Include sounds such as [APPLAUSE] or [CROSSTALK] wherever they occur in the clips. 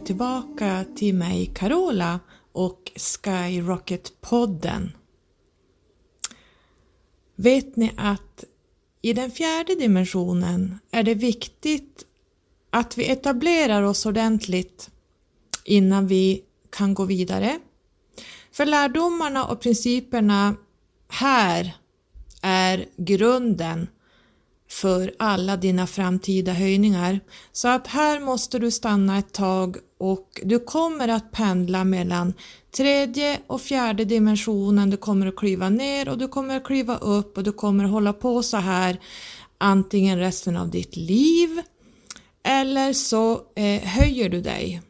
välkommen tillbaka till mig Carola och Skyrocket-podden. Vet ni att i den fjärde dimensionen är det viktigt att vi etablerar oss ordentligt innan vi kan gå vidare. För lärdomarna och principerna här är grunden för alla dina framtida höjningar. Så att här måste du stanna ett tag och du kommer att pendla mellan tredje och fjärde dimensionen. Du kommer att kliva ner och du kommer att kliva upp och du kommer att hålla på så här antingen resten av ditt liv eller så eh, höjer du dig.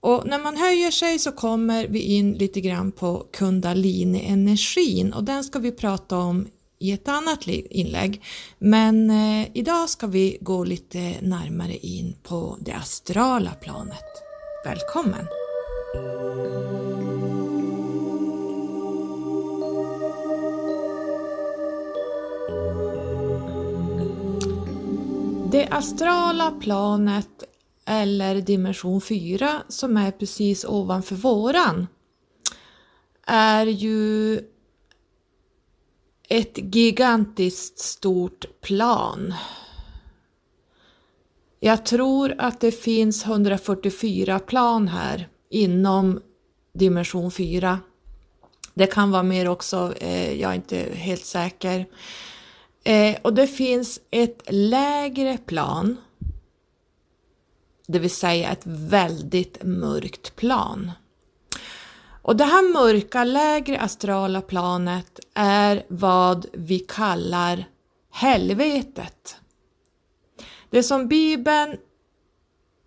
Och när man höjer sig så kommer vi in lite grann på kundalini-energin och den ska vi prata om i ett annat inlägg. Men eh, idag ska vi gå lite närmare in på det astrala planet. Välkommen! Det astrala planet eller dimension 4 som är precis ovanför våran är ju ett gigantiskt stort plan. Jag tror att det finns 144 plan här inom dimension 4. Det kan vara mer också, eh, jag är inte helt säker. Eh, och det finns ett lägre plan, det vill säga ett väldigt mörkt plan. Och det här mörka lägre astrala planet är vad vi kallar helvetet. Det som Bibeln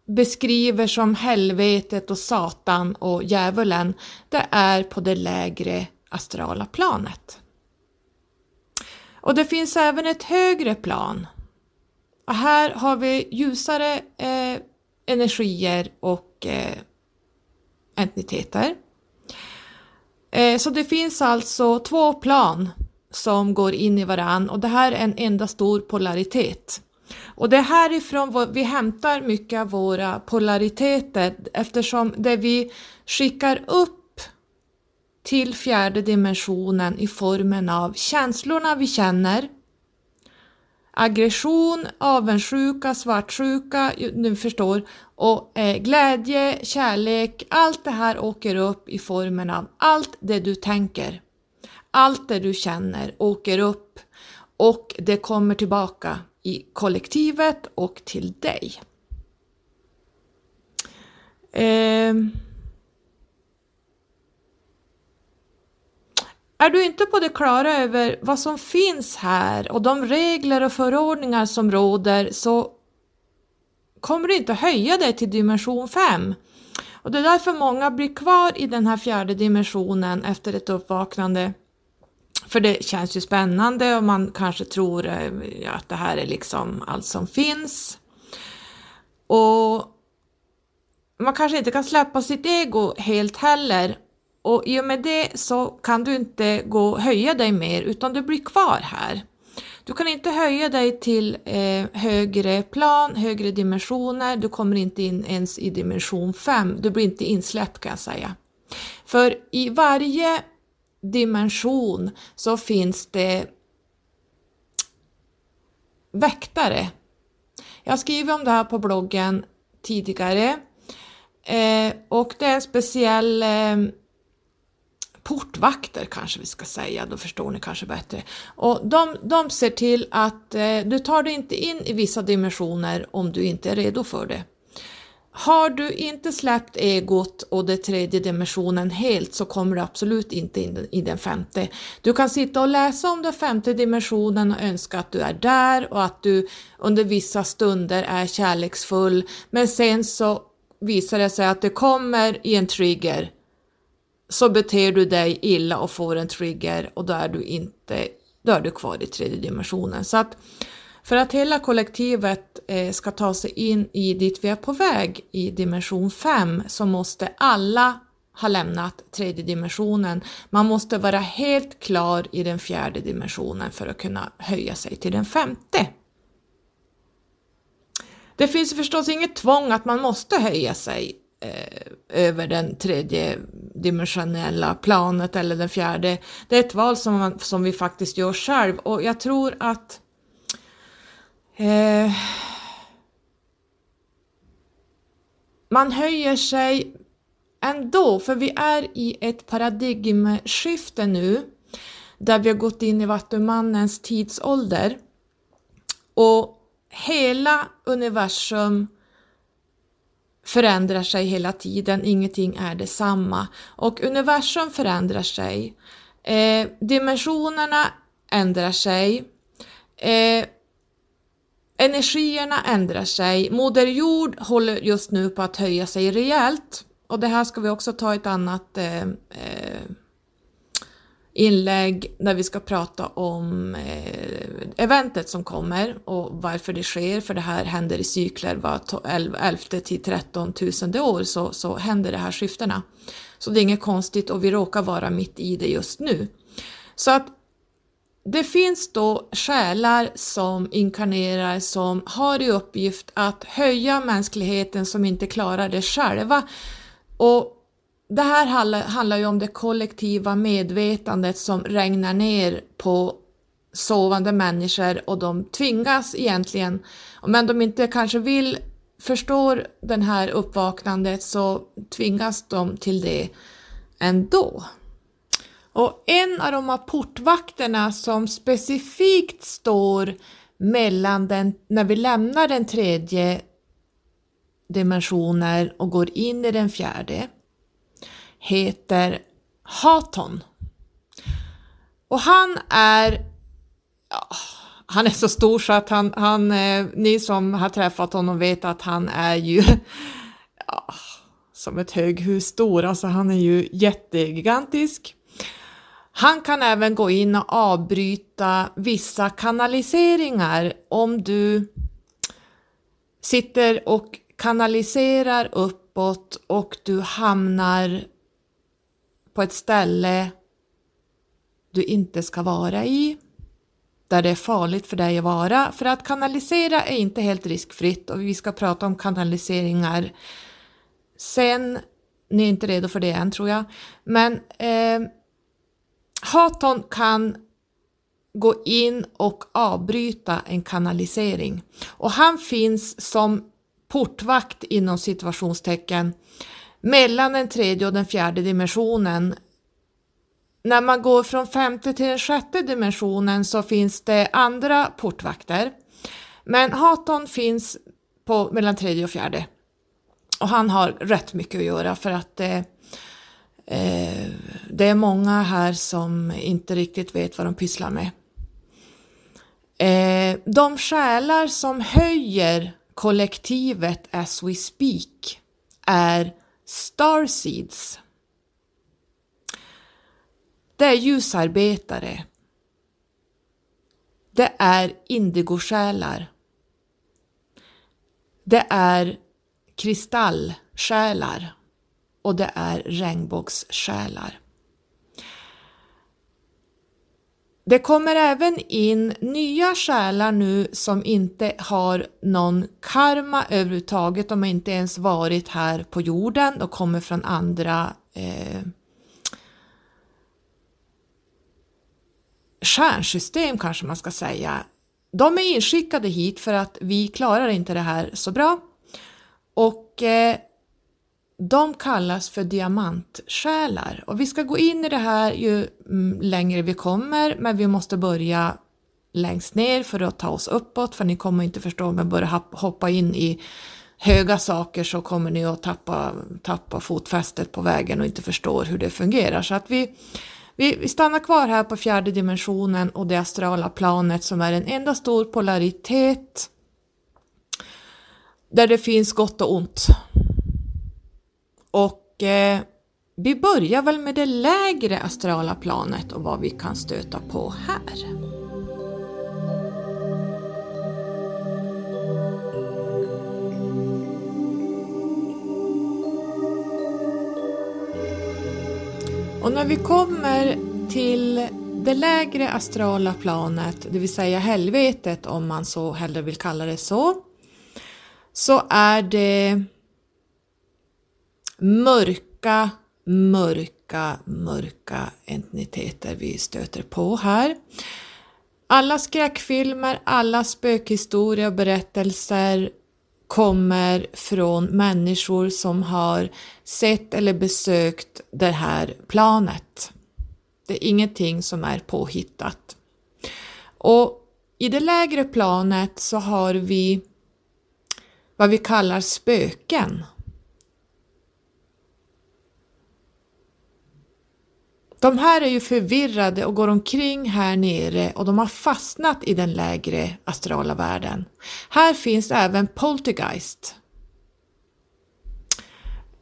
beskriver som helvetet och Satan och djävulen, det är på det lägre astrala planet. Och det finns även ett högre plan. Och här har vi ljusare eh, energier och eh, entiteter. Eh, så det finns alltså två plan som går in i varann och det här är en enda stor polaritet. Och det är härifrån vi hämtar mycket av våra polariteter eftersom det vi skickar upp till fjärde dimensionen i formen av känslorna vi känner, aggression, avundsjuka, svartsjuka, du förstår, och eh, glädje, kärlek, allt det här åker upp i formen av allt det du tänker. Allt det du känner åker upp och det kommer tillbaka i kollektivet och till dig. Eh, Är du inte på det klara över vad som finns här och de regler och förordningar som råder så kommer du inte höja dig till dimension 5. Och det är därför många blir kvar i den här fjärde dimensionen efter ett uppvaknande. För det känns ju spännande och man kanske tror eh, att det här är liksom allt som finns. Och man kanske inte kan släppa sitt ego helt heller och i och med det så kan du inte gå och höja dig mer utan du blir kvar här. Du kan inte höja dig till eh, högre plan, högre dimensioner, du kommer inte in ens i dimension 5, du blir inte insläppt kan jag säga. För i varje dimension så finns det väktare. Jag skriver om det här på bloggen tidigare eh, och det är en speciell eh, portvakter kanske vi ska säga, då förstår ni kanske bättre. Och de, de ser till att eh, du tar dig inte in i vissa dimensioner om du inte är redo för det. Har du inte släppt egot och den tredje dimensionen helt så kommer du absolut inte in i den femte. Du kan sitta och läsa om den femte dimensionen och önska att du är där och att du under vissa stunder är kärleksfull men sen så visar det sig att det kommer i en trigger så beter du dig illa och får en trigger och då är du inte, då är du kvar i tredje dimensionen. Så att för att hela kollektivet eh, ska ta sig in i dit vi är på väg i dimension 5 så måste alla ha lämnat tredje dimensionen. Man måste vara helt klar i den fjärde dimensionen för att kunna höja sig till den femte. Det finns förstås inget tvång att man måste höja sig Eh, över den tredje dimensionella planet eller den fjärde. Det är ett val som, man, som vi faktiskt gör själv och jag tror att eh, man höjer sig ändå, för vi är i ett paradigmskifte nu där vi har gått in i Vattumannens tidsålder och hela universum förändrar sig hela tiden, ingenting är detsamma. Och universum förändrar sig, eh, dimensionerna ändrar sig, eh, energierna ändrar sig, Moder Jord håller just nu på att höja sig rejält. Och det här ska vi också ta ett annat eh, eh, inlägg där vi ska prata om eh, eventet som kommer och varför det sker, för det här händer i cykler var 11 till 13 tusende år så, så händer det här skiftena. Så det är inget konstigt och vi råkar vara mitt i det just nu. Så att det finns då själar som inkarnerar som har i uppgift att höja mänskligheten som inte klarar det själva och det här handlar, handlar ju om det kollektiva medvetandet som regnar ner på sovande människor och de tvingas egentligen, men de inte kanske vill förstår den här uppvaknandet så tvingas de till det ändå. Och en av de här portvakterna som specifikt står mellan den, när vi lämnar den tredje dimensionen och går in i den fjärde heter Haton. Och han är ja, han är så stor så att han, han eh, ni som har träffat honom vet att han är ju [LAUGHS] ja, som ett höghus stor, alltså han är ju jättegigantisk. Han kan även gå in och avbryta vissa kanaliseringar om du sitter och kanaliserar uppåt och du hamnar på ett ställe du inte ska vara i, där det är farligt för dig att vara. För att kanalisera är inte helt riskfritt och vi ska prata om kanaliseringar sen. Ni är inte redo för det än tror jag. Men eh, Haton kan gå in och avbryta en kanalisering och han finns som portvakt inom situationstecken mellan den tredje och den fjärde dimensionen. När man går från femte till den sjätte dimensionen så finns det andra portvakter. Men Haton finns på mellan tredje och fjärde. Och han har rätt mycket att göra för att det, eh, det är många här som inte riktigt vet vad de pysslar med. Eh, de själar som höjer kollektivet as we speak är Starseeds. Det är ljusarbetare. Det är indigosjälar. Det är kristallsjälar och det är regnbågssjälar. Det kommer även in nya själar nu som inte har någon karma överhuvudtaget, de har inte ens varit här på jorden, de kommer från andra eh, stjärnsystem kanske man ska säga. De är inskickade hit för att vi klarar inte det här så bra och eh, de kallas för diamantsjälar och vi ska gå in i det här ju mm, längre vi kommer men vi måste börja längst ner för att ta oss uppåt för ni kommer inte förstå om jag börjar hoppa in i höga saker så kommer ni att tappa, tappa fotfästet på vägen och inte förstår hur det fungerar. Så att vi, vi, vi stannar kvar här på fjärde dimensionen och det astrala planet som är en enda stor polaritet där det finns gott och ont. Och eh, vi börjar väl med det lägre astrala planet och vad vi kan stöta på här. Och när vi kommer till det lägre astrala planet, det vill säga helvetet om man så hellre vill kalla det så, så är det mörka, mörka, mörka entiteter vi stöter på här. Alla skräckfilmer, alla spökhistorier och berättelser kommer från människor som har sett eller besökt det här planet. Det är ingenting som är påhittat. Och i det lägre planet så har vi vad vi kallar spöken. De här är ju förvirrade och går omkring här nere och de har fastnat i den lägre astrala världen. Här finns även poltergeist.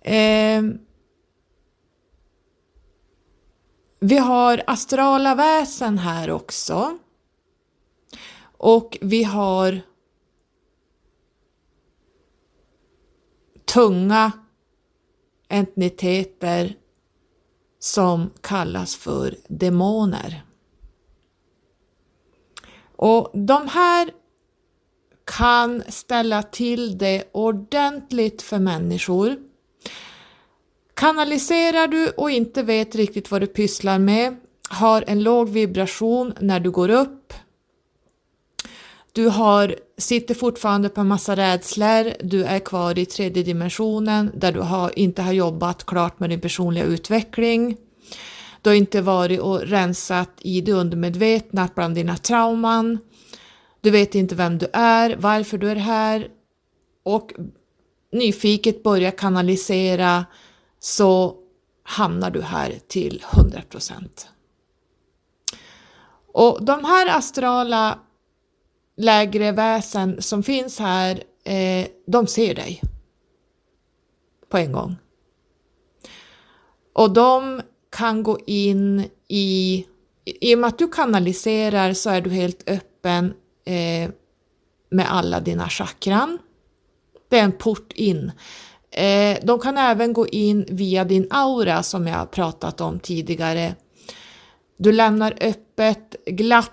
Eh, vi har astrala väsen här också. Och vi har tunga entiteter som kallas för demoner. Och de här kan ställa till det ordentligt för människor. Kanaliserar du och inte vet riktigt vad du pysslar med, har en låg vibration när du går upp, du har, sitter fortfarande på en massa rädslor, du är kvar i tredje dimensionen där du har, inte har jobbat klart med din personliga utveckling. Du har inte varit och rensat i det undermedvetna bland dina trauman. Du vet inte vem du är, varför du är här och nyfiket börjar kanalisera så hamnar du här till 100%. Och de här astrala lägre väsen som finns här, eh, de ser dig på en gång. Och de kan gå in i, i och med att du kanaliserar så är du helt öppen eh, med alla dina chakran. Det är en port in. Eh, de kan även gå in via din aura som jag pratat om tidigare. Du lämnar öppet glatt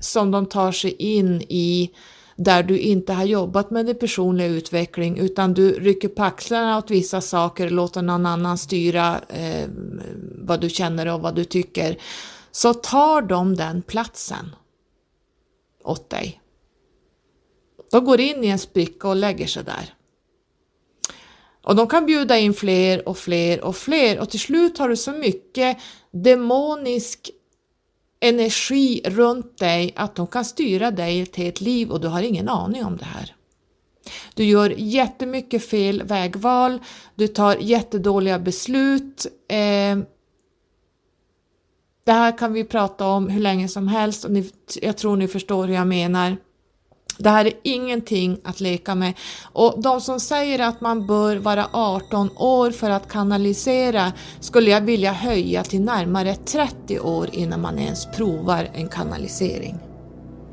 som de tar sig in i där du inte har jobbat med din personliga utveckling utan du rycker på axlarna åt vissa saker låter någon annan styra eh, vad du känner och vad du tycker, så tar de den platsen åt dig. De går in i en spricka och lägger sig där. Och de kan bjuda in fler och fler och fler och till slut har du så mycket demonisk energi runt dig att de kan styra dig till ett liv och du har ingen aning om det här. Du gör jättemycket fel vägval, du tar jättedåliga beslut. Eh, det här kan vi prata om hur länge som helst och ni, jag tror ni förstår hur jag menar. Det här är ingenting att leka med. Och de som säger att man bör vara 18 år för att kanalisera skulle jag vilja höja till närmare 30 år innan man ens provar en kanalisering.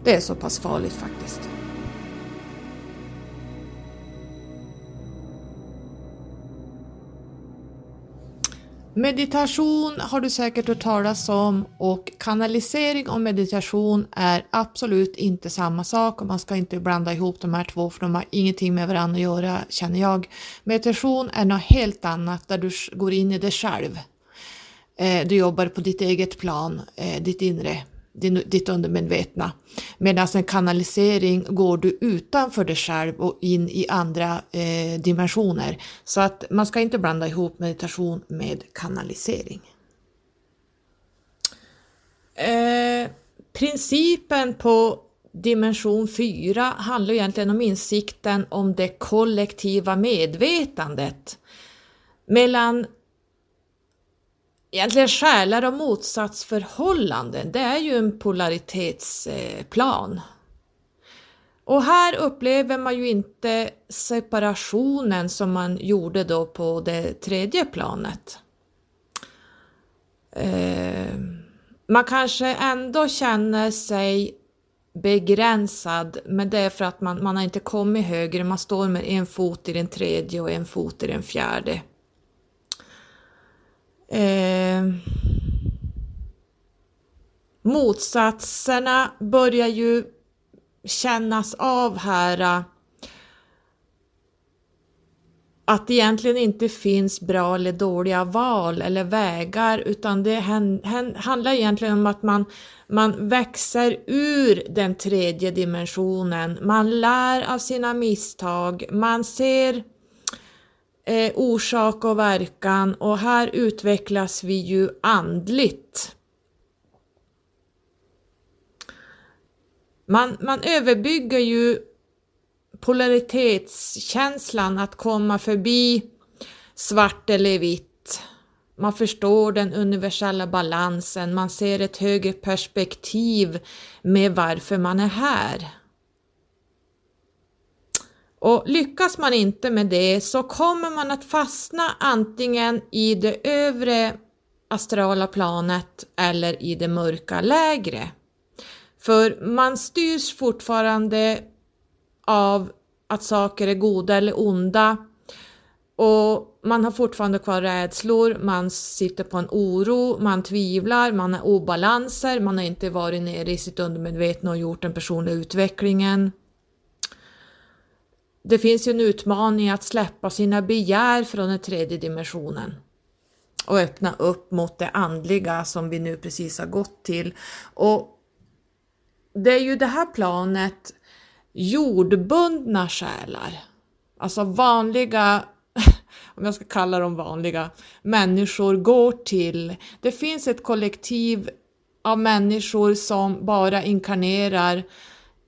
Det är så pass farligt faktiskt. Meditation har du säkert hört talas om och kanalisering och meditation är absolut inte samma sak och man ska inte blanda ihop de här två för de har ingenting med varandra att göra känner jag. Meditation är något helt annat där du går in i dig själv. Eh, du jobbar på ditt eget plan, eh, ditt inre din, ditt undermedvetna. Medan en kanalisering går du utanför dig själv och in i andra eh, dimensioner. Så att man ska inte blanda ihop meditation med kanalisering. Eh, principen på dimension 4 handlar egentligen om insikten om det kollektiva medvetandet mellan egentligen själar och motsatsförhållanden, det är ju en polaritetsplan. Och här upplever man ju inte separationen som man gjorde då på det tredje planet. Eh, man kanske ändå känner sig begränsad, men det är för att man, man har inte kommit högre, man står med en fot i den tredje och en fot i den fjärde. Eh, motsatserna börjar ju kännas av här. Äh, att det egentligen inte finns bra eller dåliga val eller vägar utan det handlar egentligen om att man, man växer ur den tredje dimensionen, man lär av sina misstag, man ser eh, orsak och verkan och här utvecklas vi ju andligt. Man, man överbygger ju polaritetskänslan att komma förbi svart eller vitt. Man förstår den universella balansen, man ser ett högre perspektiv med varför man är här. Och lyckas man inte med det så kommer man att fastna antingen i det övre astrala planet eller i det mörka lägre. För man styrs fortfarande av att saker är goda eller onda och man har fortfarande kvar rädslor, man sitter på en oro, man tvivlar, man har obalanser, man har inte varit nere i sitt undermedvetna och gjort den personliga utvecklingen. Det finns ju en utmaning att släppa sina begär från den tredje dimensionen och öppna upp mot det andliga som vi nu precis har gått till. Och det är ju det här planet jordbundna själar, alltså vanliga, [LAUGHS] om jag ska kalla dem vanliga, människor går till. Det finns ett kollektiv av människor som bara inkarnerar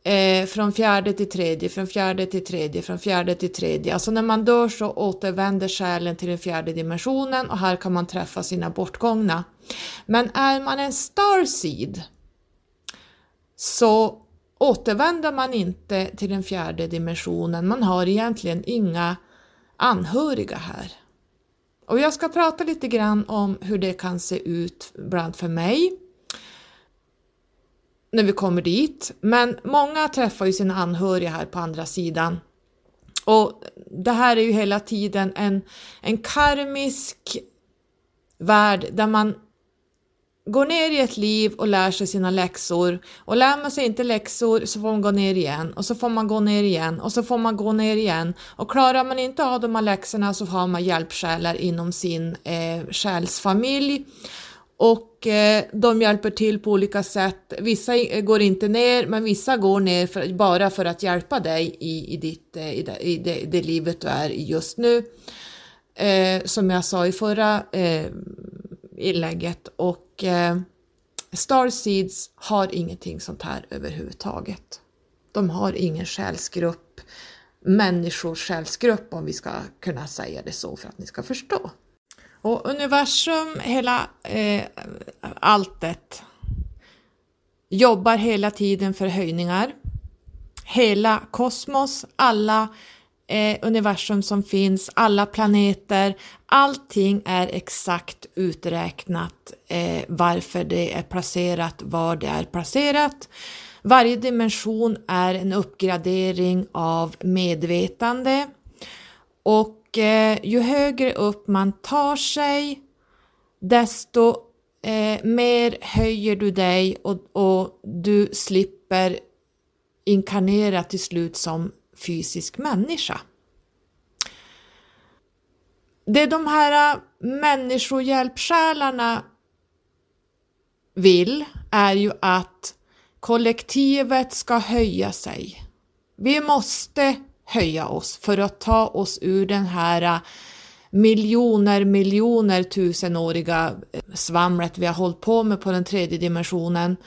eh, från fjärde till tredje, från fjärde till tredje, från fjärde till tredje. Alltså när man dör så återvänder själen till den fjärde dimensionen och här kan man träffa sina bortgångna. Men är man en starseed så återvänder man inte till den fjärde dimensionen, man har egentligen inga anhöriga här. Och jag ska prata lite grann om hur det kan se ut bland för mig när vi kommer dit. Men många träffar ju sina anhöriga här på andra sidan. Och det här är ju hela tiden en, en karmisk värld där man går ner i ett liv och lär sig sina läxor. Och lär man sig inte läxor så får man gå ner igen. Och så får man gå ner igen. Och så får man gå ner igen. Och klarar man inte av de här läxorna så har man hjälpsjälar inom sin eh, själsfamilj och eh, de hjälper till på olika sätt. Vissa går inte ner men vissa går ner för, bara för att hjälpa dig i, i, ditt, eh, i, det, i det, det livet du är i just nu. Eh, som jag sa i förra eh, inlägget och eh, Starseeds har ingenting sånt här överhuvudtaget. De har ingen själsgrupp, människors själsgrupp om vi ska kunna säga det så för att ni ska förstå. Och universum, hela eh, alltet, jobbar hela tiden för höjningar. Hela kosmos, alla eh, universum som finns, alla planeter, allting är exakt uträknat eh, varför det är placerat, var det är placerat. Varje dimension är en uppgradering av medvetande och eh, ju högre upp man tar sig desto eh, mer höjer du dig och, och du slipper inkarnera till slut som fysisk människa. Det de här eh, människohjälpsjälarna vill är ju att kollektivet ska höja sig. Vi måste höja oss för att ta oss ur den här äh, miljoner, miljoner tusenåriga äh, svamlet vi har hållit på med på den tredje dimensionen.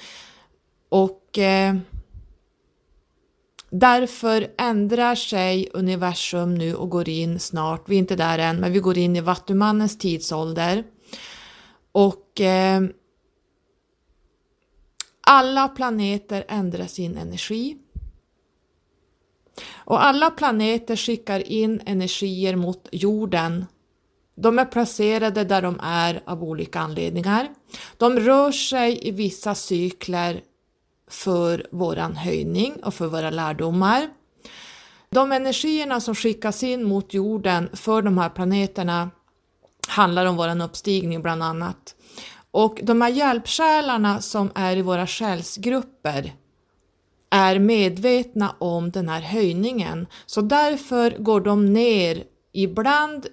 Och eh, Därför ändrar sig universum nu och går in snart, vi är inte där än, men vi går in i Vattumannens tidsålder. Och eh, alla planeter ändrar sin energi. Och alla planeter skickar in energier mot jorden. De är placerade där de är av olika anledningar. De rör sig i vissa cykler för våran höjning och för våra lärdomar. De energierna som skickas in mot jorden för de här planeterna handlar om våran uppstigning bland annat. Och de här hjälpsjälarna som är i våra själsgrupper är medvetna om den här höjningen, så därför går de ner ibland.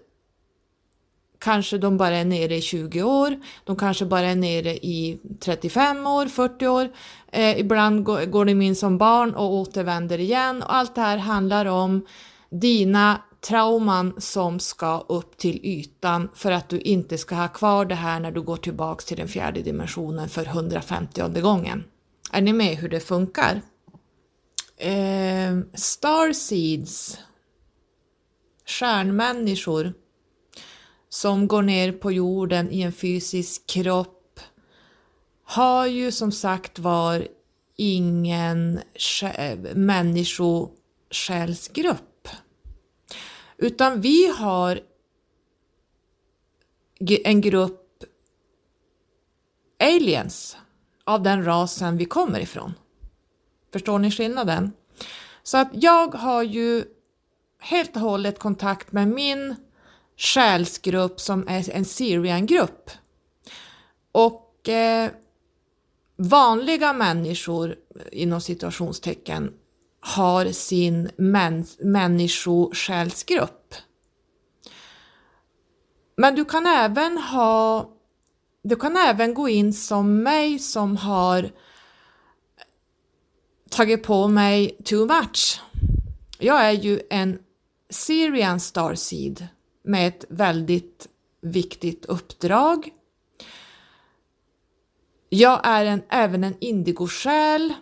Kanske de bara är nere i 20 år, de kanske bara är nere i 35 år, 40 år, eh, ibland går, de in som barn och återvänder igen. Och allt det här handlar om dina trauman som ska upp till ytan för att du inte ska ha kvar det här när du går tillbaks till den fjärde dimensionen för 150 gången. Är ni med hur det funkar? Eh, Starseeds, stjärnmänniskor som går ner på jorden i en fysisk kropp har ju som sagt var ingen människosjälsgrupp. Utan vi har en grupp aliens av den rasen vi kommer ifrån. Förstår ni skillnaden? Så att jag har ju helt och hållet kontakt med min själsgrupp som är en Syrian-grupp. Och eh, vanliga människor inom situationstecken har sin män, människosjälsgrupp. Men du kan även ha du kan även gå in som mig som har tagit på mig too much. Jag är ju en Syrian Starseed med ett väldigt viktigt uppdrag. Jag är en, även en indigo-själ.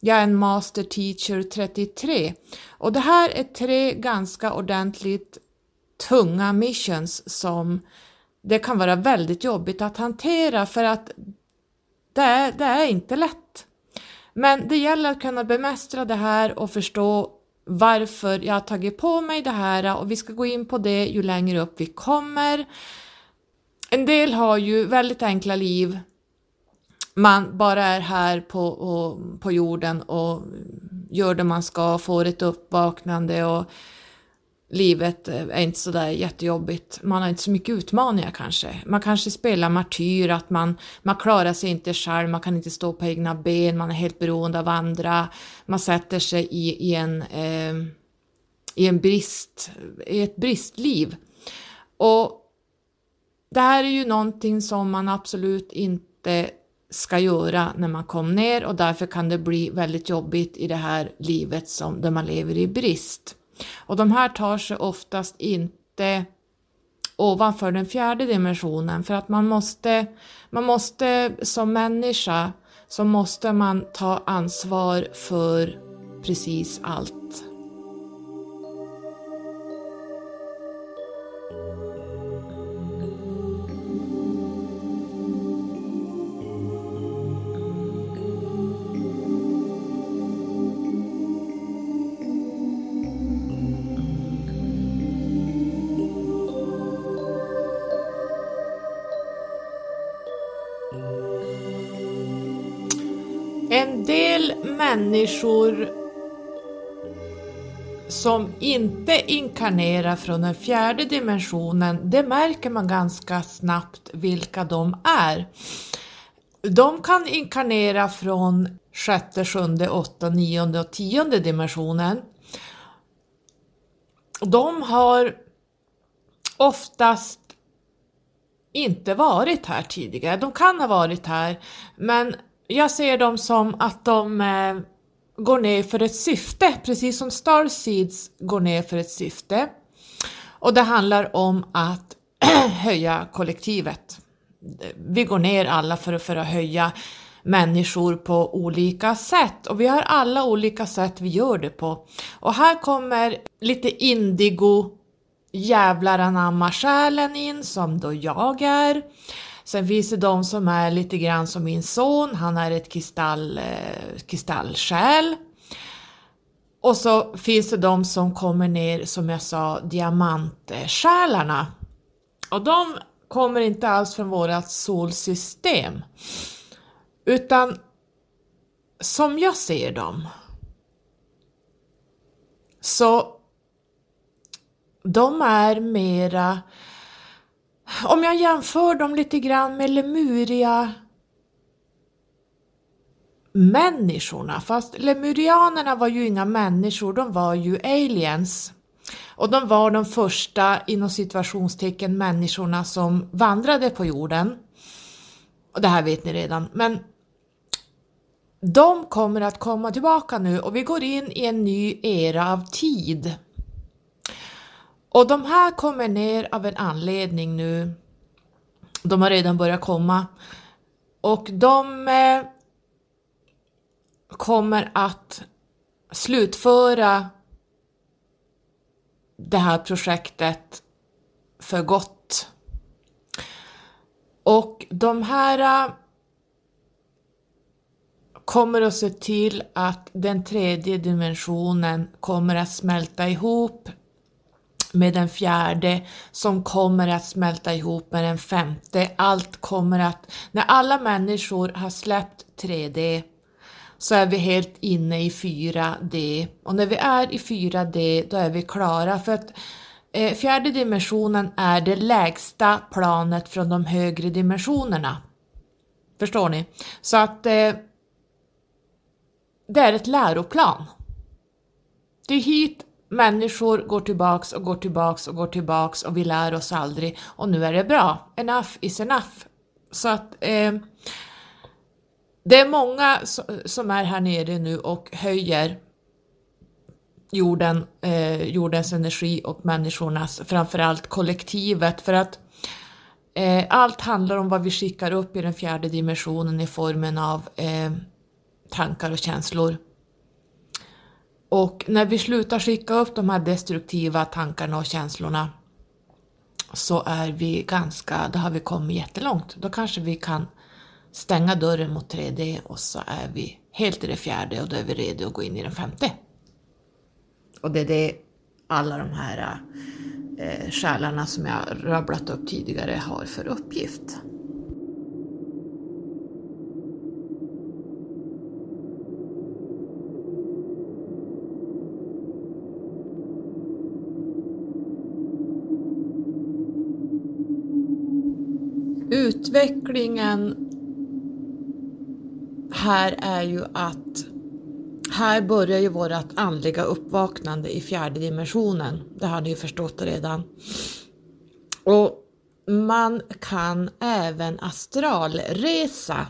Jag är en master teacher 33 och det här är tre ganska ordentligt tunga missions som det kan vara väldigt jobbigt att hantera för att det är, det är inte lätt. Men det gäller att kunna bemästra det här och förstå varför jag har tagit på mig det här och vi ska gå in på det ju längre upp vi kommer. En del har ju väldigt enkla liv. Man bara är här på, och, på jorden och gör det man ska, får ett uppvaknande och livet är inte sådär jättejobbigt. Man har inte så mycket utmaningar kanske. Man kanske spelar martyr, att man, man klarar sig inte själv, man kan inte stå på egna ben, man är helt beroende av andra. Man sätter sig i, i en, eh, i en brist, i ett bristliv. Och det här är ju någonting som man absolut inte ska göra när man kom ner och därför kan det bli väldigt jobbigt i det här livet som, där man lever i brist. Och de här tar sig oftast inte ovanför den fjärde dimensionen för att man måste, man måste som människa så måste man ta ansvar för precis allt. Människor som inte inkarnerar från den fjärde dimensionen, det märker man ganska snabbt vilka de är. De kan inkarnera från sjätte, sjunde, åtta, nionde och tionde dimensionen. De har oftast inte varit här tidigare. De kan ha varit här, men jag ser dem som att de eh, går ner för ett syfte, precis som Starseeds går ner för ett syfte. Och det handlar om att [CLEARS THROAT] höja kollektivet. Vi går ner alla för, för att höja människor på olika sätt och vi har alla olika sätt vi gör det på. Och här kommer lite indigo jävlar anamma själen in som då jag är. Sen finns det de som är lite grann som min son, han är ett kristall, eh, kristallsjäl. Och så finns det de som kommer ner, som jag sa, diamantsjälarna. Och de kommer inte alls från vårat solsystem. Utan som jag ser dem så de är mera om jag jämför dem lite grann med Lemuria människorna, fast lemurianerna var ju inga människor, de var ju aliens. Och de var de första inom situationstecken människorna som vandrade på jorden. Och det här vet ni redan, men de kommer att komma tillbaka nu och vi går in i en ny era av tid. Och de här kommer ner av en anledning nu. De har redan börjat komma. Och de eh, kommer att slutföra det här projektet för gott. Och de här eh, kommer att se till att den tredje dimensionen kommer att smälta ihop med den fjärde som kommer att smälta ihop med den femte. Allt kommer att, när alla människor har släppt 3D så är vi helt inne i 4D och när vi är i 4D då är vi klara för att eh, fjärde dimensionen är det lägsta planet från de högre dimensionerna. Förstår ni? Så att eh, det är ett läroplan. Det är hit människor går tillbaks och går tillbaks och går tillbaks och vi lär oss aldrig och nu är det bra. Enough is enough. Så att eh, det är många som är här nere nu och höjer jorden, eh, jordens energi och människornas, framförallt kollektivet, för att eh, allt handlar om vad vi skickar upp i den fjärde dimensionen i formen av eh, tankar och känslor. Och när vi slutar skicka upp de här destruktiva tankarna och känslorna så är vi ganska, då har vi kommit jättelångt. Då kanske vi kan stänga dörren mot 3D och så är vi helt i det fjärde och då är vi redo att gå in i den femte. Och det är det alla de här eh, själarna som jag rabblat upp tidigare har för uppgift. Utvecklingen här är ju att här börjar ju vårt andliga uppvaknande i fjärde dimensionen. Det har ni ju förstått redan. Och man kan även astralresa.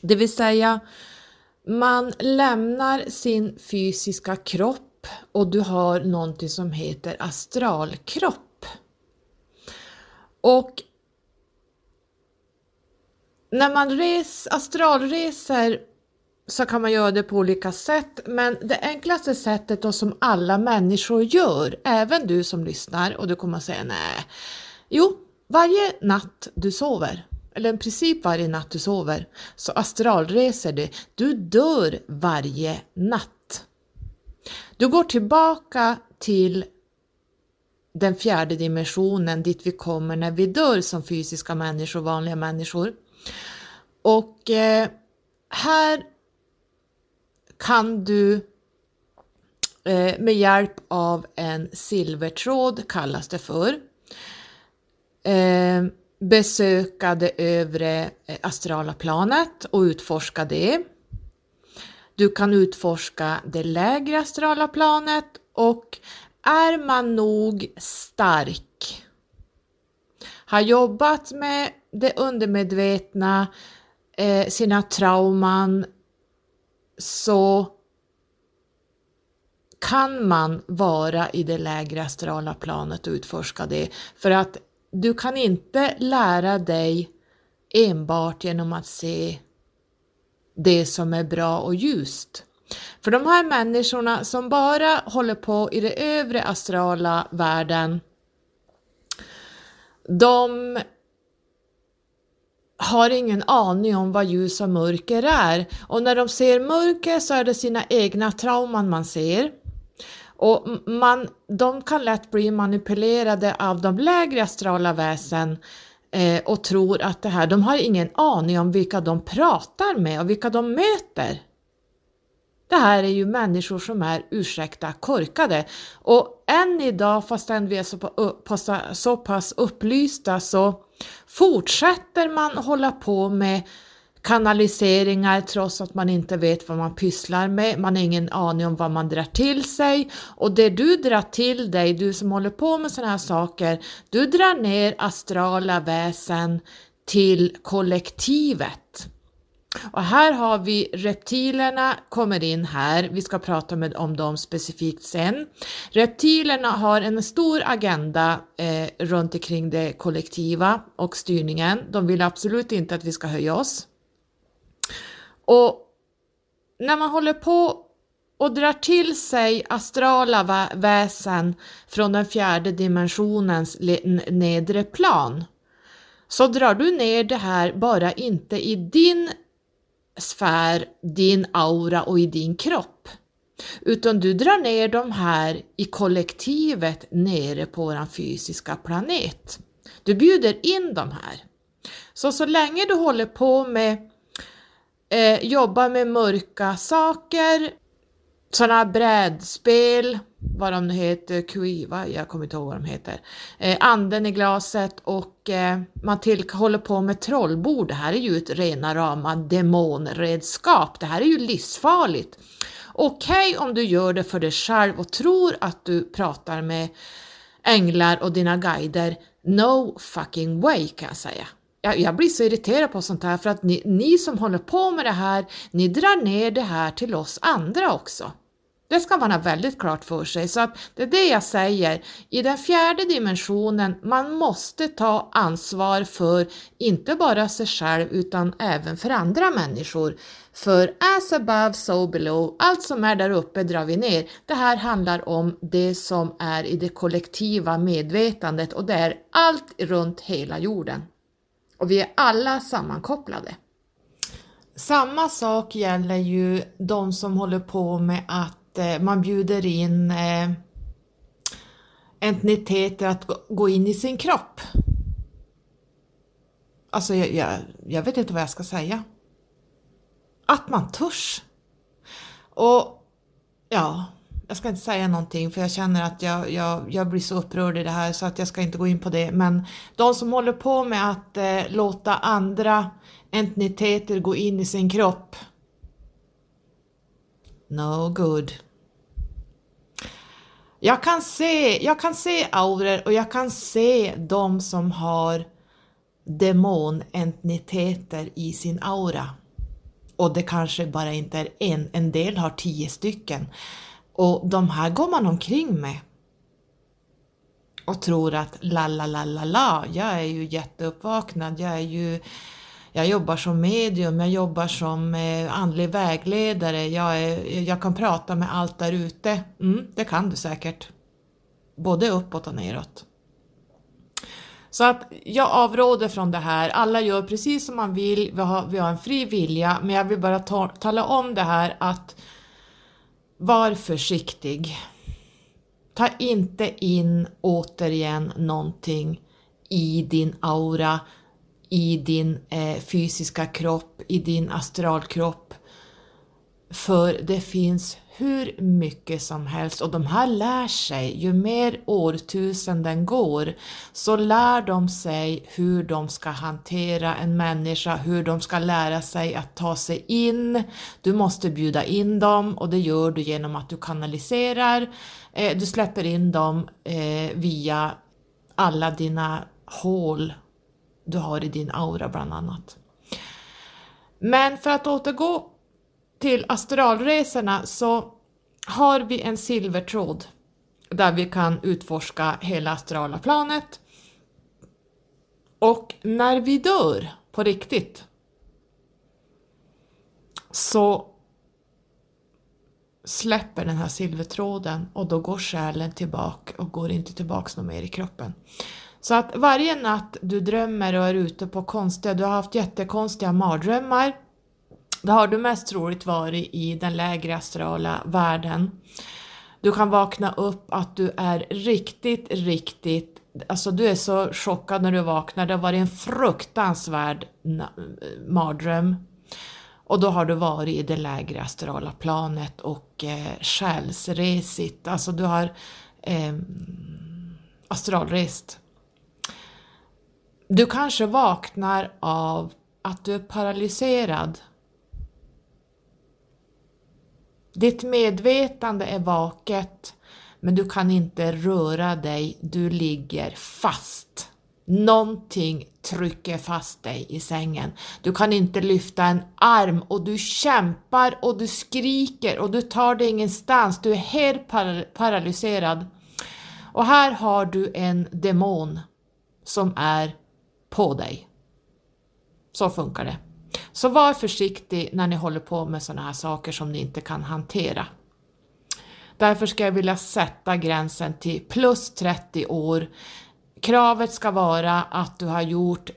Det vill säga, man lämnar sin fysiska kropp och du har någonting som heter astralkropp. Och när man res, astralreser så kan man göra det på olika sätt, men det enklaste sättet och som alla människor gör, även du som lyssnar och du kommer att säga nej. Jo, varje natt du sover, eller i princip varje natt du sover, så astralreser du. Du dör varje natt. Du går tillbaka till den fjärde dimensionen dit vi kommer när vi dör som fysiska människor, vanliga människor. Och eh, här kan du eh, med hjälp av en silvertråd, kallas det för, eh, besöka det övre eh, astrala planet och utforska det. Du kan utforska det lägre astrala planet och är man nog stark, har jobbat med det undermedvetna, eh, sina trauman så kan man vara i det lägre astrala planet och utforska det. För att du kan inte lära dig enbart genom att se det som är bra och ljust. För de här människorna som bara håller på i den övre astrala världen, de har ingen aning om vad ljus och mörker är och när de ser mörker så är det sina egna trauman man ser. Och man, de kan lätt bli manipulerade av de lägre astrala väsen eh, och tror att det här, de har ingen aning om vilka de pratar med och vilka de möter. Det här är ju människor som är, ursäkta, korkade. Och än idag, fastän vi är så, på, så pass upplysta, så fortsätter man hålla på med kanaliseringar trots att man inte vet vad man pysslar med, man har ingen aning om vad man drar till sig och det du drar till dig, du som håller på med sådana här saker, du drar ner astrala väsen till kollektivet. Och här har vi reptilerna kommer in här, vi ska prata med, om dem specifikt sen. Reptilerna har en stor agenda eh, runt omkring det kollektiva och styrningen. De vill absolut inte att vi ska höja oss. Och när man håller på och drar till sig astrala vä väsen från den fjärde dimensionens nedre plan så drar du ner det här bara inte i din sfär, din aura och i din kropp. Utan du drar ner de här i kollektivet nere på vår fysiska planet. Du bjuder in de här. Så så länge du håller på med eh, jobbar med mörka saker, sådana brädspel, vad de nu heter, Kuiva, jag kommer inte ihåg vad de heter, eh, anden i glaset och eh, man till, håller på med trollbord. Det här är ju ett rena rama demonredskap. Det här är ju livsfarligt. Okej okay, om du gör det för dig själv och tror att du pratar med änglar och dina guider. No fucking way kan jag säga. Jag, jag blir så irriterad på sånt här för att ni, ni som håller på med det här, ni drar ner det här till oss andra också. Det ska man ha väldigt klart för sig. Så att det är det jag säger. I den fjärde dimensionen, man måste ta ansvar för inte bara sig själv utan även för andra människor. För as above, so below, allt som är där uppe drar vi ner. Det här handlar om det som är i det kollektiva medvetandet och det är allt runt hela jorden. Och vi är alla sammankopplade. Samma sak gäller ju de som håller på med att eh, man bjuder in eh, entiteter att gå in i sin kropp. Alltså jag, jag, jag vet inte vad jag ska säga. Att man törs. Och ja, jag ska inte säga någonting för jag känner att jag, jag, jag blir så upprörd i det här så att jag ska inte gå in på det. Men de som håller på med att eh, låta andra entiteter gå in i sin kropp No good. Jag kan se, jag kan se auror och jag kan se de som har demonentiteter i sin aura. Och det kanske bara inte är en, en del har tio stycken. Och de här går man omkring med och tror att la la la la la, jag är ju jätteuppvaknad, jag är ju jag jobbar som medium, jag jobbar som eh, andlig vägledare, jag, är, jag kan prata med allt där ute. Mm, det kan du säkert. Både uppåt och neråt. Så att jag avråder från det här. Alla gör precis som man vill, vi har, vi har en fri vilja, men jag vill bara ta, tala om det här att var försiktig. Ta inte in återigen någonting i din aura i din eh, fysiska kropp, i din astralkropp. För det finns hur mycket som helst och de här lär sig, ju mer årtusenden går så lär de sig hur de ska hantera en människa, hur de ska lära sig att ta sig in. Du måste bjuda in dem och det gör du genom att du kanaliserar, eh, du släpper in dem eh, via alla dina hål du har i din aura bland annat. Men för att återgå till astralresorna så har vi en silvertråd där vi kan utforska hela astrala planet. Och när vi dör på riktigt så släpper den här silvertråden och då går själen tillbaka och går inte tillbaks något mer i kroppen. Så att varje natt du drömmer och är ute på konstiga, du har haft jättekonstiga mardrömmar, då har du mest troligt varit i den lägre astrala världen. Du kan vakna upp att du är riktigt, riktigt, alltså du är så chockad när du vaknar, det har varit en fruktansvärd mardröm. Och då har du varit i det lägre astrala planet och eh, själsresigt, alltså du har eh, astralrest. Du kanske vaknar av att du är paralyserad. Ditt medvetande är vaket, men du kan inte röra dig, du ligger fast. Någonting trycker fast dig i sängen. Du kan inte lyfta en arm och du kämpar och du skriker och du tar dig ingenstans. Du är helt par paralyserad. Och här har du en demon som är på dig. Så funkar det. Så var försiktig när ni håller på med sådana här saker som ni inte kan hantera. Därför ska jag vilja sätta gränsen till plus 30 år. Kravet ska vara att du har gjort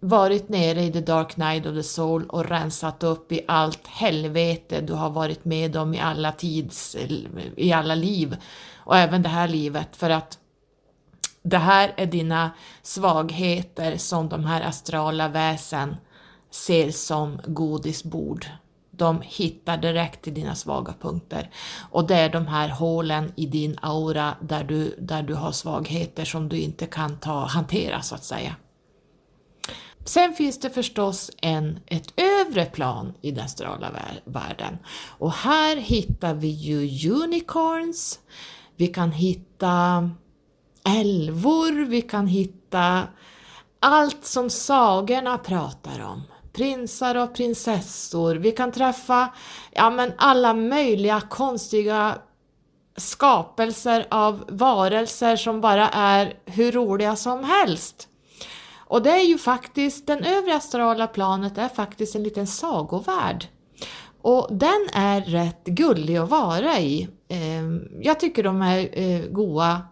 varit nere i the dark night of the soul och rensat upp i allt helvete du har varit med om i alla tids, i alla liv och även det här livet för att det här är dina svagheter som de här astrala väsen ser som godisbord. De hittar direkt till dina svaga punkter och det är de här hålen i din aura där du, där du har svagheter som du inte kan ta, hantera så att säga. Sen finns det förstås en, ett övre plan i den astrala världen och här hittar vi ju unicorns, vi kan hitta älvor, vi kan hitta allt som sagorna pratar om. Prinsar och prinsessor, vi kan träffa ja, men alla möjliga konstiga skapelser av varelser som bara är hur roliga som helst. Och det är ju faktiskt, den övre astrala planet är faktiskt en liten sagovärld. Och den är rätt gullig att vara i. Ehm, jag tycker de är eh, goa,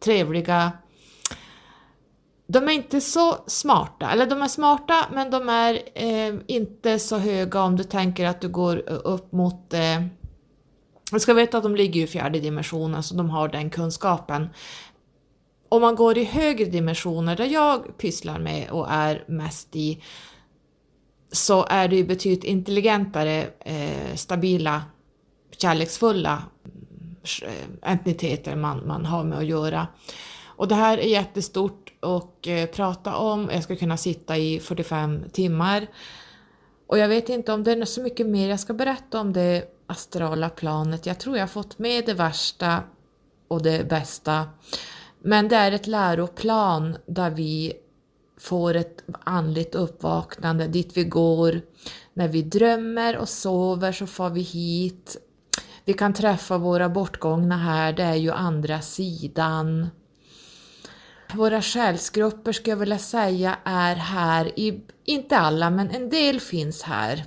trevliga. De är inte så smarta, eller de är smarta men de är eh, inte så höga om du tänker att du går eh, upp mot eh, du ska veta att de ligger i fjärde dimensionen så de har den kunskapen. Om man går i högre dimensioner där jag pysslar med och är mest i så är det ju betydligt intelligentare, eh, stabila, kärleksfulla Eh, entiteter man, man har med att göra. Och det här är jättestort att eh, prata om. Jag ska kunna sitta i 45 timmar. Och jag vet inte om det är så mycket mer jag ska berätta om det astrala planet. Jag tror jag har fått med det värsta och det bästa. Men det är ett läroplan där vi får ett andligt uppvaknande dit vi går. När vi drömmer och sover så får vi hit. Vi kan träffa våra bortgångna här, det är ju andra sidan. Våra själsgrupper skulle jag vilja säga är här, i, inte alla men en del finns här.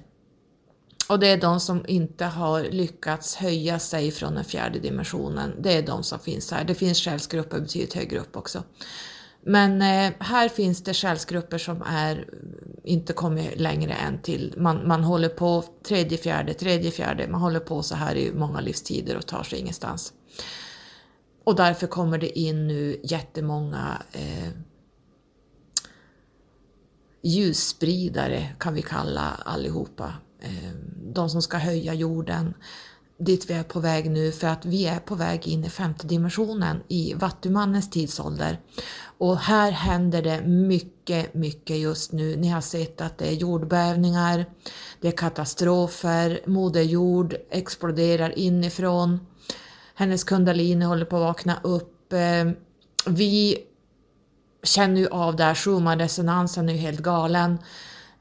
Och det är de som inte har lyckats höja sig från den fjärde dimensionen. Det är de som finns här. Det finns själsgrupper betydligt högre upp också. Men eh, här finns det själsgrupper som är, inte kommit längre än till, man, man håller på tredje, fjärde, tredje, fjärde, man håller på så här i många livstider och tar sig ingenstans. Och därför kommer det in nu jättemånga eh, ljusspridare kan vi kalla allihopa. Eh, de som ska höja jorden dit vi är på väg nu för att vi är på väg in i femte dimensionen i Vattumannens tidsålder. Och här händer det mycket, mycket just nu. Ni har sett att det är jordbävningar, det är katastrofer, Moder Jord exploderar inifrån. Hennes kundalini håller på att vakna upp. Eh, vi känner ju av det här, Schumann-resonansen är ju helt galen.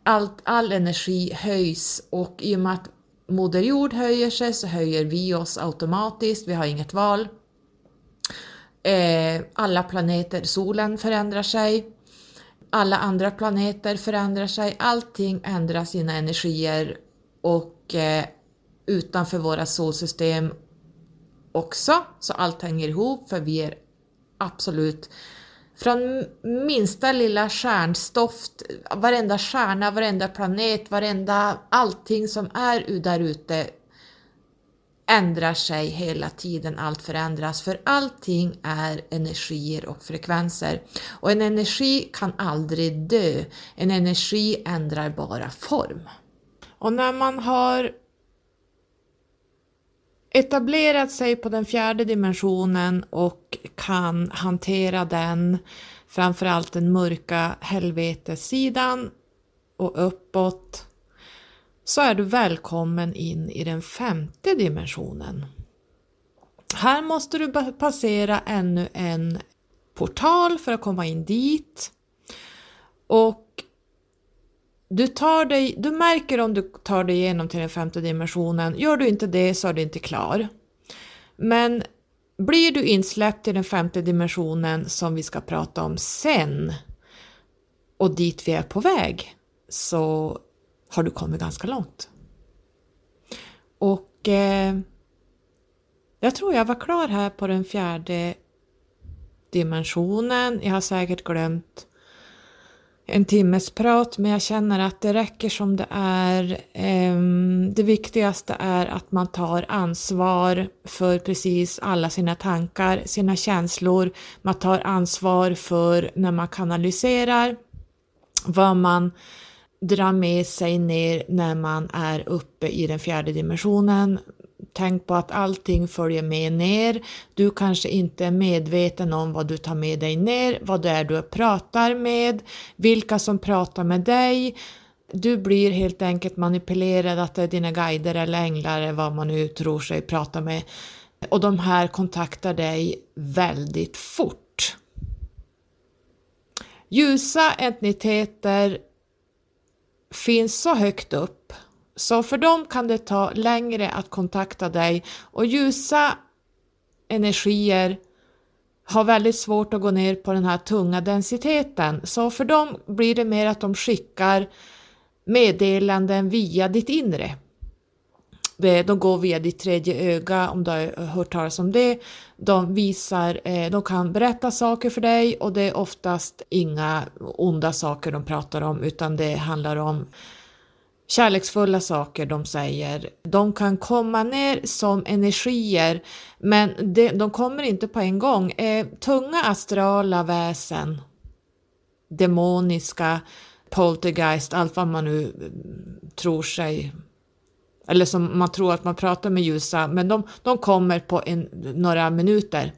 Allt, all energi höjs och i och med att Moder Jord höjer sig så höjer vi oss automatiskt, vi har inget val. Eh, alla planeter, solen förändrar sig, alla andra planeter förändrar sig, allting ändrar sina energier och eh, utanför våra solsystem också, så allt hänger ihop för vi är absolut från minsta lilla stjärnstoft, varenda stjärna, varenda planet, varenda allting som är där ute ändrar sig hela tiden, allt förändras, för allting är energier och frekvenser. Och en energi kan aldrig dö, en energi ändrar bara form. Och när man har etablerat sig på den fjärde dimensionen och kan hantera den, framförallt den mörka helvetessidan och uppåt så är du välkommen in i den femte dimensionen. Här måste du passera ännu en portal för att komma in dit. Och du, tar dig, du märker om du tar dig igenom till den femte dimensionen. Gör du inte det så är du inte klar. Men blir du insläppt i den femte dimensionen som vi ska prata om sen och dit vi är på väg så har du kommit ganska långt. Och eh, jag tror jag var klar här på den fjärde dimensionen. Jag har säkert glömt en timmes prat men jag känner att det räcker som det är. Ehm, det viktigaste är att man tar ansvar för precis alla sina tankar, sina känslor. Man tar ansvar för när man kanaliserar vad man drar med sig ner när man är uppe i den fjärde dimensionen. Tänk på att allting följer med ner. Du kanske inte är medveten om vad du tar med dig ner, vad det är du pratar med, vilka som pratar med dig. Du blir helt enkelt manipulerad att det är dina guider eller änglar eller vad man nu tror sig prata med. Och de här kontaktar dig väldigt fort. Ljusa entiteter finns så högt upp så för dem kan det ta längre att kontakta dig och ljusa energier har väldigt svårt att gå ner på den här tunga densiteten. Så för dem blir det mer att de skickar meddelanden via ditt inre. De går via ditt tredje öga, om du har hört talas om det. De visar, eh, de kan berätta saker för dig och det är oftast inga onda saker de pratar om utan det handlar om kärleksfulla saker de säger. De kan komma ner som energier men de, de kommer inte på en gång. Eh, tunga astrala väsen, demoniska, poltergeist, allt vad man nu eh, tror sig eller som man tror att man pratar med ljusa, men de, de kommer på en, några minuter.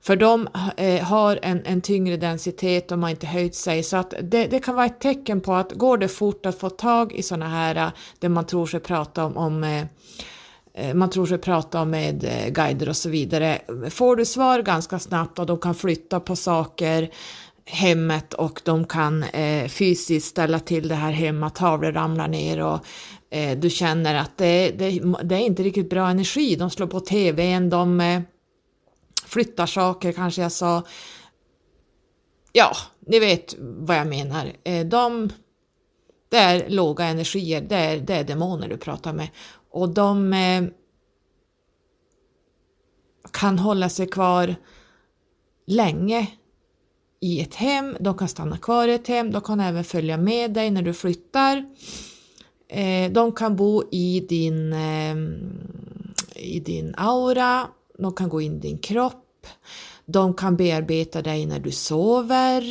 För de eh, har en, en tyngre densitet, de har inte höjt sig, så att det, det, kan vara ett tecken på att går det fort att få tag i sådana här, eh, det man tror sig prata om, om eh, man tror sig prata om med guider och så vidare. Får du svar ganska snabbt och de kan flytta på saker, hemmet och de kan eh, fysiskt ställa till det här hemma, tavlor ramlar ner och eh, du känner att det, det, det, är inte riktigt bra energi, de slår på tvn, de eh, flyttar saker kanske jag sa. Ja, ni vet vad jag menar. Eh, de, det är låga energier, det är, det är demoner du pratar med och de eh, kan hålla sig kvar länge i ett hem, de kan stanna kvar i ett hem, de kan även följa med dig när du flyttar. Eh, de kan bo i din, eh, i din aura, de kan gå in i din kropp, de kan bearbeta dig när du sover.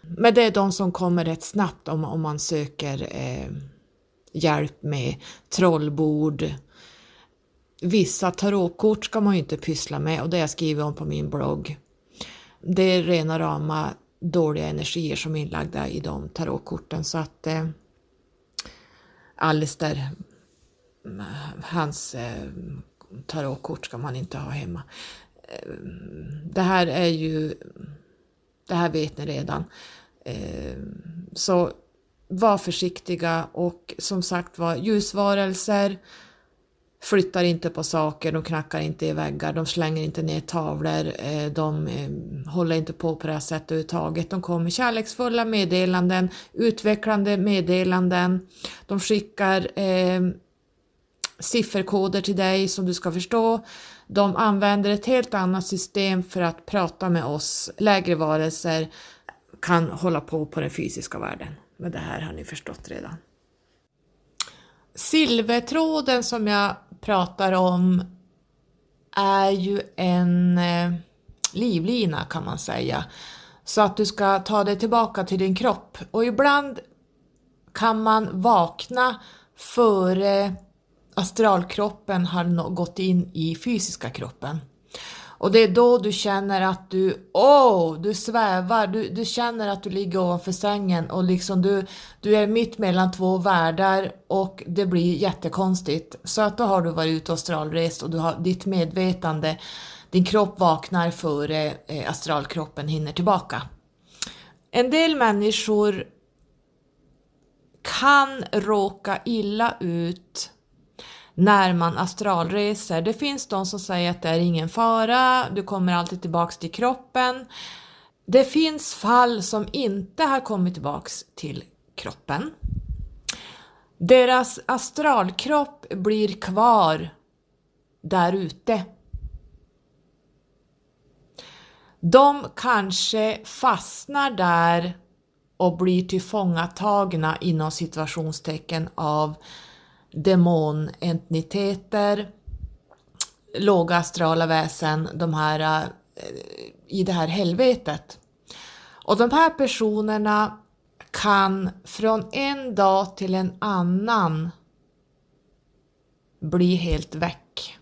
Men det är de som kommer rätt snabbt om, om man söker eh, hjälp med trollbord. Vissa tarotkort ska man ju inte pyssla med och det jag skriver om på min blogg. Det är rena rama dåliga energier som är inlagda i de tarotkorten så att eh, Alistair, hans eh, tarotkort ska man inte ha hemma. Eh, det här är ju, det här vet ni redan. Eh, så var försiktiga och som sagt var ljusvarelser flyttar inte på saker, de knackar inte i väggar, de slänger inte ner tavlor, eh, de håller inte på på det här sättet överhuvudtaget. De kommer kärleksfulla meddelanden, utvecklande meddelanden, de skickar sifferkoder till dig som du ska förstå. De använder ett helt annat system för att prata med oss. Lägre varelser kan hålla på på den fysiska världen. Men det här har ni förstått redan. Silvertråden som jag pratar om är ju en eh, livlina kan man säga. Så att du ska ta dig tillbaka till din kropp. Och ibland kan man vakna före astralkroppen har gått in i fysiska kroppen. Och det är då du känner att du, åh, oh, du svävar, du, du känner att du ligger ovanför sängen och liksom du, du är mitt mellan två världar och det blir jättekonstigt. Så att då har du varit ute och astralrest och du har ditt medvetande, din kropp vaknar före eh, astralkroppen hinner tillbaka. En del människor kan råka illa ut när man astralreser. Det finns de som säger att det är ingen fara, du kommer alltid tillbaks till kroppen. Det finns fall som inte har kommit tillbaks till kroppen. Deras astralkropp blir kvar där ute. De kanske fastnar där och blir tillfångatagna inom situationstecken av demonentiteter, låga astrala väsen, de här eh, i det här helvetet. Och de här personerna kan från en dag till en annan bli helt väck.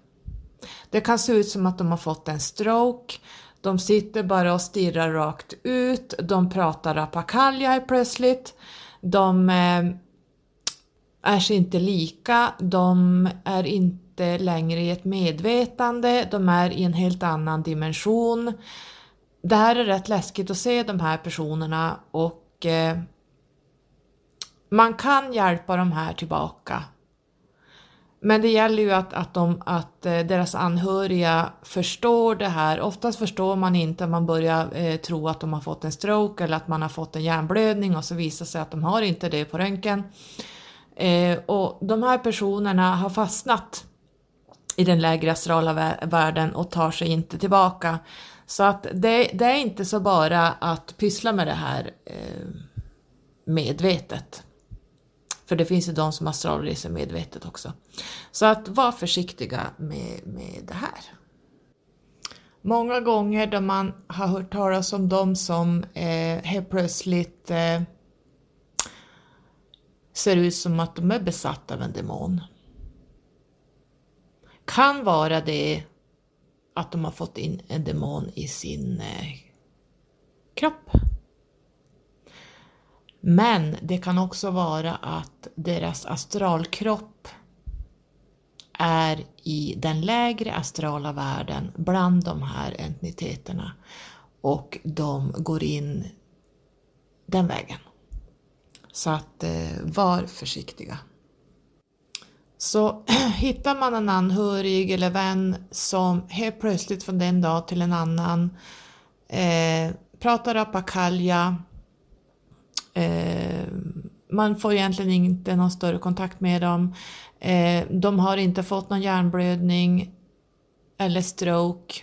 Det kan se ut som att de har fått en stroke, de sitter bara och stirrar rakt ut, de pratar apakalja helt plötsligt, de eh, är sig inte lika, de är inte längre i ett medvetande, de är i en helt annan dimension. Det här är rätt läskigt att se de här personerna och eh, man kan hjälpa de här tillbaka. Men det gäller ju att, att, de, att eh, deras anhöriga förstår det här. Oftast förstår man inte om man börjar eh, tro att de har fått en stroke eller att man har fått en hjärnblödning och så visar sig att de har inte det på röntgen. Eh, och de här personerna har fastnat i den lägre astrala världen och tar sig inte tillbaka. Så att det, det är inte så bara att pyssla med det här eh, medvetet. För det finns ju de som astralreser medvetet också. Så att var försiktiga med, med det här. Många gånger då man har hört talas om de som eh, helt plötsligt eh, ser ut som att de är besatta av en demon. Kan vara det att de har fått in en demon i sin eh, kropp. Men det kan också vara att deras astralkropp är i den lägre astrala världen bland de här entiteterna och de går in den vägen. Så att eh, var försiktiga. Så [CLEARS THROAT] hittar man en anhörig eller vän som helt plötsligt från den dag till en annan eh, pratar apakalja, eh, man får egentligen inte någon större kontakt med dem, eh, de har inte fått någon hjärnblödning eller stroke,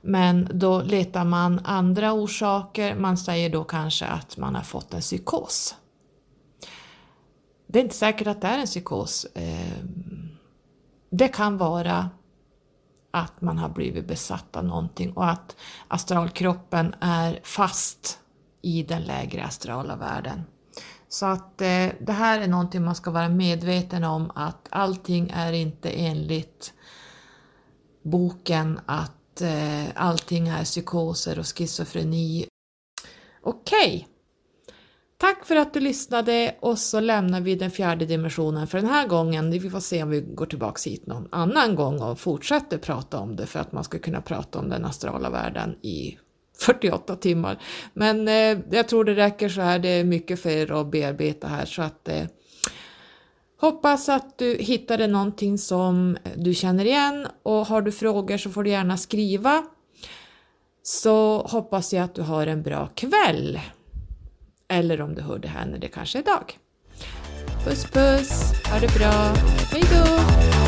men då letar man andra orsaker, man säger då kanske att man har fått en psykos. Det är inte säkert att det är en psykos. Ehm, det kan vara att man har blivit besatt av någonting och att astralkroppen är fast i den lägre astrala världen. Så att eh, det här är någonting man ska vara medveten om att allting är inte enligt boken att eh, allting är psykoser och schizofreni. Okej, okay. Tack för att du lyssnade och så lämnar vi den fjärde dimensionen för den här gången. Vi får se om vi går tillbaks hit någon annan gång och fortsätter prata om det för att man ska kunna prata om den astrala världen i 48 timmar. Men eh, jag tror det räcker så här, det är mycket för er att bearbeta här så att eh, Hoppas att du hittade någonting som du känner igen och har du frågor så får du gärna skriva. Så hoppas jag att du har en bra kväll eller om du hör det här när det kanske är dag. Puss puss, ha det bra, hejdå!